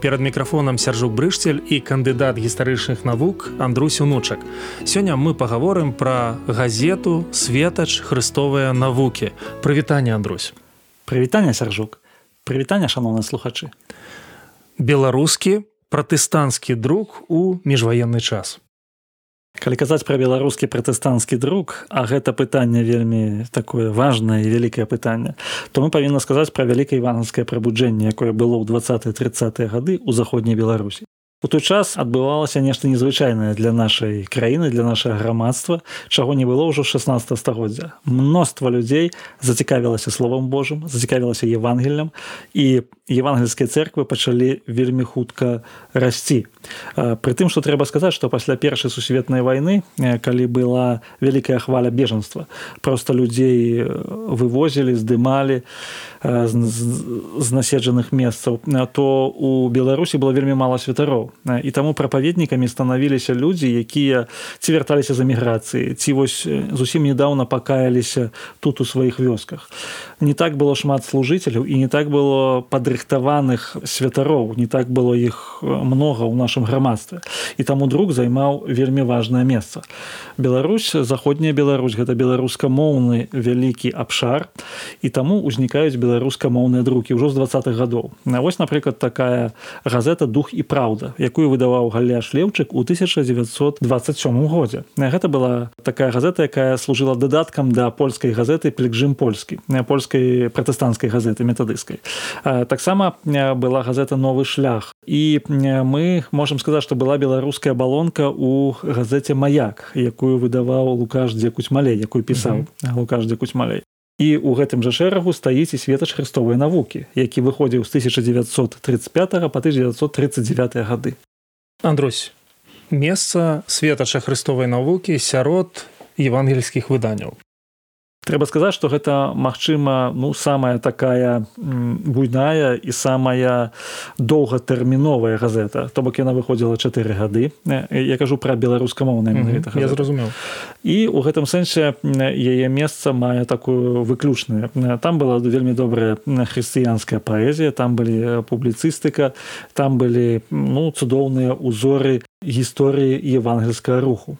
перад мікрафонам сяржук брышцель і кандыдат гістарычных навук Андрусь унучак сёння мы паговорым пра газету светач хрыстовыя навукі прывітанне Андрусь прывітанне сяржук. Прывітанне шаноўныя слухачы. Беларускі пратэстанцкі друк у міжваенны час калі казаць пра беларускі пратэстанцкі друк а гэта пытанне вельмі такое важное і вялікае пытанне то мы павінна сказаць пра вялікае іванскае прабуджэнне якое было ў 20 30 гады ў заходняй беларусі У той час адбывалася нешта незвычайнае для нашай краіны для нашага грамадства чаго не было ўжо 16 стагоддзя. Мноства людзей зацікавілася словом Божым зацікавілася евангеллем і евангельскія церквы пачалі вельмі хутка расці. Притым что трэба сказаць что пасля першай сусветнай войны калі была вялікая хваля бежанства просто людзей вывозілі здымалі з наседжаных месцаў то у беларусі было вельмі мала святароў і таму прапаведнікамі станавіліся людзі якія ці вярталіся з эміграцыі ці вось зусім недавно пакаяліся тут у сваіх вёсках. Не так было шмат служыцеляў і не так было падрыхтаваных святароў не так было іх много ў нашым грамадстве. І таму друг займаў вельмі важное месца. Беларусь заходняя Беларусь гэта беларускамоўны вялікі абшар і таму ўзнікаюць беларускамоўныя друкі ўжо з двадцатых гадоў. На вось напрыклад такая газета дух і праўда якую выдаваў галяш леўчык у 1927 годзе. Гэта была такая газета якая служыла дадаткам да польскай газеты пельгжым польскі польскай пратэстанцкай газеты метадыскай таксама была газета новы шлях і мы можемм сказаць што была беларуская балонка у газеце маяк якую выдаваў лукаш дзекуць малей якую пісаў лукаш дзекуць малей і у гэтым жа шэрагу стаіць і светач хрыстовай навукі які выходзіў з 1935 по 1939 гады. Андрусь месца светача хрыстовай навукі сярод евангельскіх выданняў трэба сказаць что гэта магчыма ну самая такая буйная і самая доўгатэрміновая газета. То бок яна выходзіла чатыры гады. Я кажу про беларускамоўна mm -hmm. я зразумеў. І у гэтым сэнсе яе месца мае такую выключную. Там была вельмі добрая хрысціянская паэзія там былі публіцыстыка там былі ну цудоўныя узоры гісторыі евангельскага руху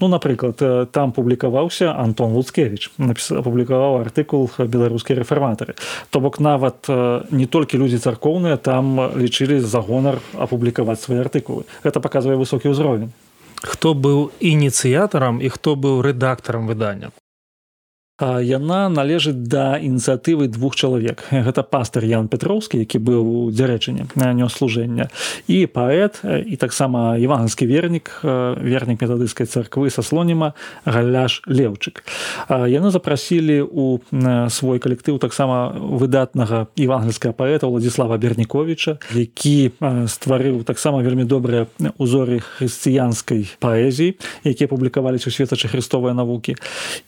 Ну, напрыклад там публікаваўся Антон луцкевич апублікаваў артыкул беларускія рэфарматары то бок нават не толькі людзі царкоўныя там лічылі за гонар апублікаваць свае артыкулы гэта паказвае высокі ўзровень хто быў ініцыятарам і хто быў рэдактарам выдання яна належыць да ініцыятывы двух чалавек. Гэта пастор Ян петроўскі які быў у дзярэчыне нёс служэння і паэт і таксама іванганскі вернік вернік метадыскай царквы са слоніма галяш леўчык. Яны запрасілі у свой калектыў таксама выдатнага евангельскага паэта владислава берніковича які стварыў таксама вельмі добрыя узоры хрысціянскай паэзіі якія публікаваліся у светачы хрыстовыя навукі.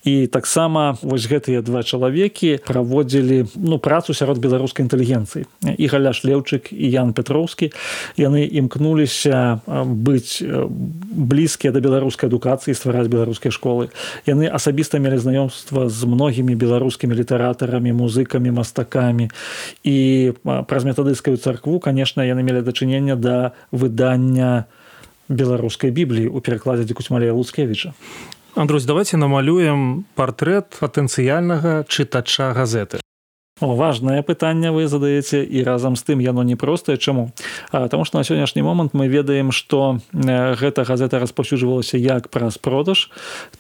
І таксама вось гэтыя два чалавекі праводзілі ну працу сярод беларускай інтэлігенцыі. І галяш леўчык і ян петроўскі. Яны імкнуліся быць блізкія да беларускай адукацыі ствараць беларускія школы. Яны асабіста мелі знаёмства з многімі беларускімі літаратарамі музыкамі мастакамі. І праз метадыскую царкву конечно яны мелі дачынення да выдання беларускай бібліі у перакладзе дзекуцьмалея луцкевіча Андрусь давайте намалюем партрэт патэнцыяльнага чытача газеты важное пытанне вы задаеце і разам з тым яно непростае чаму? Таму што на сённяшні момант мы ведаем што гэта газета распаўсюджвалася як праз продаж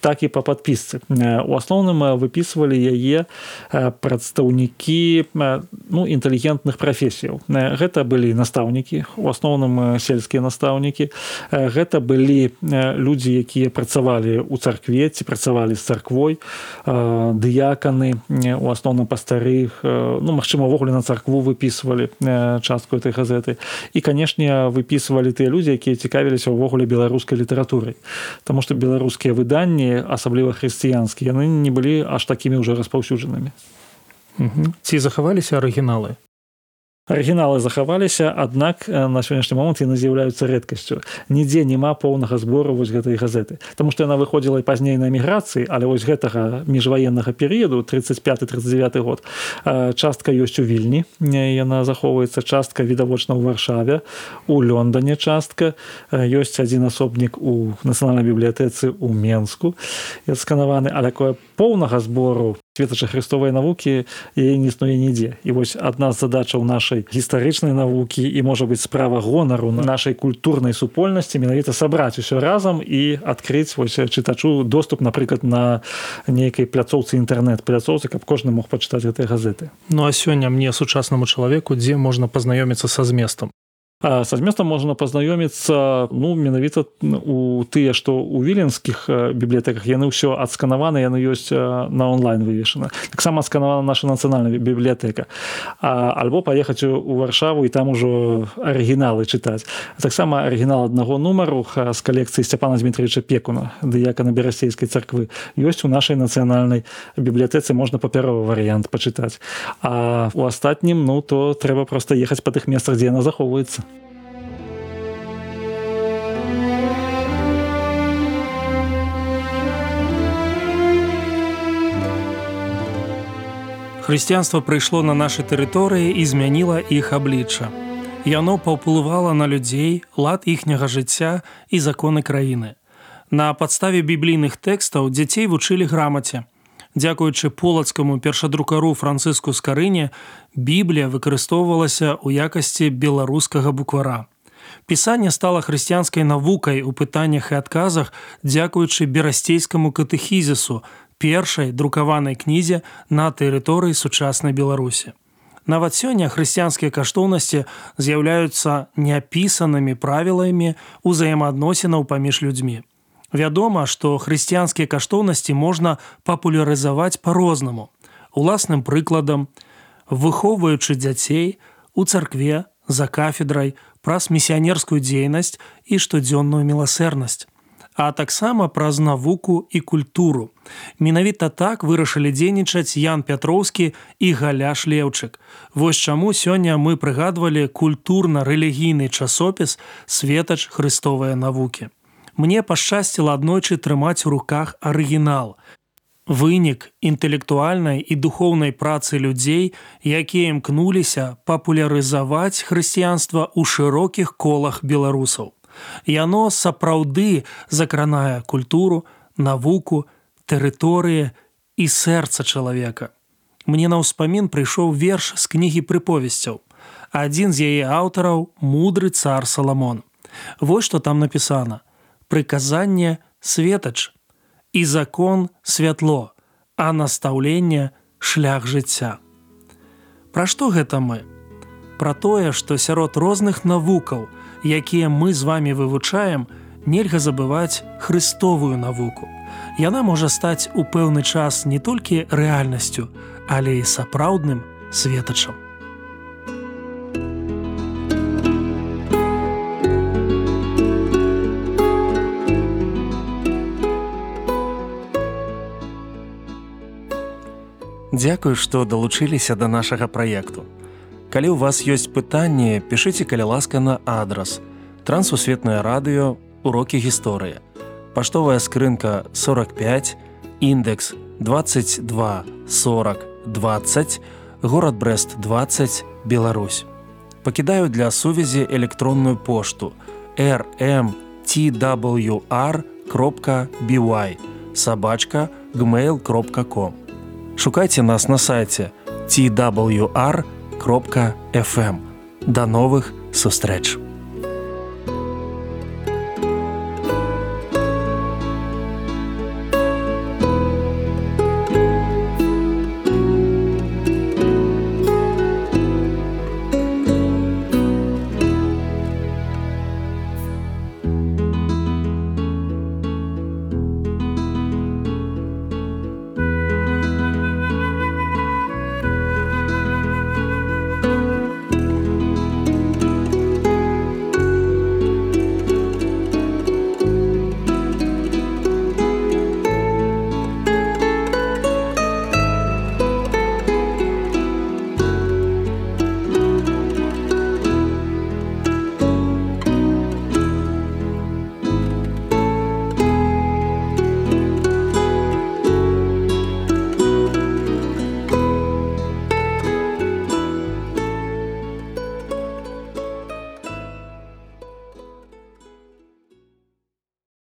так і па падпісцы. У асноўным выпісвалі яе прадстаўнікі ну інтэлігентных прафесіяў. Гэта былі настаўнікі у асноўным сельскія настаўнікі. Гэта былі людзі якія працавалі ў царкве ці працавалі з царквой дыяканы у асноўным па старых ну магчыма увогуле на царкву выпісвалі частку этой газеты. І канешне выпісвалі тыя людзі якія цікавіліся ўвогуле беларускай літаратурай. Таму што беларускія выданні асабліва хрысціянскія яны не былі аж такімі ўжо распаўсюджанымі. Ці захаваліся арыгіналы арыгіналы захаваліся аднак на сённяшні момант яны з'яўляюцца рэдкасцю. Нідзе няма поўнага збору вось гэтай газеты. Таму што яна выходзіла і пазней на эміграцыі але вось гэтага міжваеннага перыяду 35 39 год частка ёсць у вільні яна захоўваецца частка відавочна ў варшаве у лёндане частка ёсць адзін асобнік у нацыянальнай бібліятэцы ў менску сканаваны а такое поўнага збору светача хрыстовай навукі яе не існуе нідзе і вось адна з задачаў нашай гістарычнай навукі і можа быць справа гонару на нашай культурнай супольнасці менавіта сабраць усё разам і адкрыць вось чытачу доступ напрыклад на нейкай пляцоўцы інтэрнэт пляцоўцы каб кожны мог пачытаць гэтай газеты. Ну а сёння мне сучаснаму чалавеку дзе можна пазнаёміцца са зместом са зместам можна пазнаёміцца ну менавіта у тыя што у віленскіх бібліятэках яны ўсё адсканаваны яны ёсць на онлайн вывешана таксама сканавана наша нацыянальная бібліятэка альбо паехаць у варшаву і там ужо арыгіналы чытаць таксама арыгінал аднаго нумару з калекцыі сцяпана дмітриевича пекуна дыяка на берасейскай царквы ёсць у нашай нацыянальнай бібліятэцы можна папяровы варыянт пачытаць а у астатнім ну то трэба проста ехаць па тых месцах дзе яна захоўваецца Хрысціянства прыйшло на нашы тэрыторыі і змяніла іх аблічча. Яно паўплывала на людзей, лад іхняга жыцця і законы краіны. На падставе біблійных тэкстаў дзяцей вучылі грамаце. Дзякуючы полацкаму першадрукару францыску скарыне, Біблія выкарыстоўвалася ў якасці беларускага буквара. Пісанне стала хрысціянскай навукай у пытаннях і адказах, дзякуючы берасцейскаму катэхізісу, першай друкаванай кнізе на тэрыторыі сучаснай беларусі. Нават сёння хрысціянскія каштоўнасці з'яўляюцца неапісанымі правіламі ўзаемаадносінаў паміж людзьмі. Вядома што хрысціянскія каштоўнасці можна папулярызаваць по-рознаму уласным прыкладам выхоўваючы дзяцей у царкве за кафедрай праз місіянерскую дзейнасць і штодзённую міласэрнасць а таксама праз навуку і культуру. Менавіта так вырашылі дзейнічаць Ян Пятроўскі і галяш леўчык. Вось чаму сёння мы прыгадвалі культурна-рэлігійны часопіс светач хрыстовыя навукі. Мне пашчасціла аднойчы трымаць у руках арыгінал. Вынік інтэлектуальнай і духоўнай працы людзей, якія імкнуліся папулярызаваць хрысціянства ў шырокіх колах беларусаў. Яно сапраўды закранае культуру, навуку, тэрыторыі і сэрца чалавека. Мне на ўспамін прыйшоў верш з кнігі прыповесцяў. Адзін з яе аўтараў мудры цар Саламон. Вось што там напісана: Прыказанне светач і закон святло, а настаўленне шлях жыцця. Пра што гэта мы? Пра тое, што сярод розных навукаў, якія мы з вами вывучаем, нельга забываць хрыстовую навуку. Яна можа стаць у пэўны час не толькі рэальнасцю, але і сапраўдным светачам. Дзякую, што далучыліся да нашага праекту. Калі ў вас ёсць пытанні, пішыце каля ласка на адрас. Трансусветнае радыё, урокі гісторыі. Паштовая скрынка 45, індекс 22 40 20, горад Брест 20, Беларусь. Пакідаю для сувязі электронную пошту rmtwr.by сабачка gmail.com. Шукайце нас на сайце twr.com кропка FM. До новых сустрэч!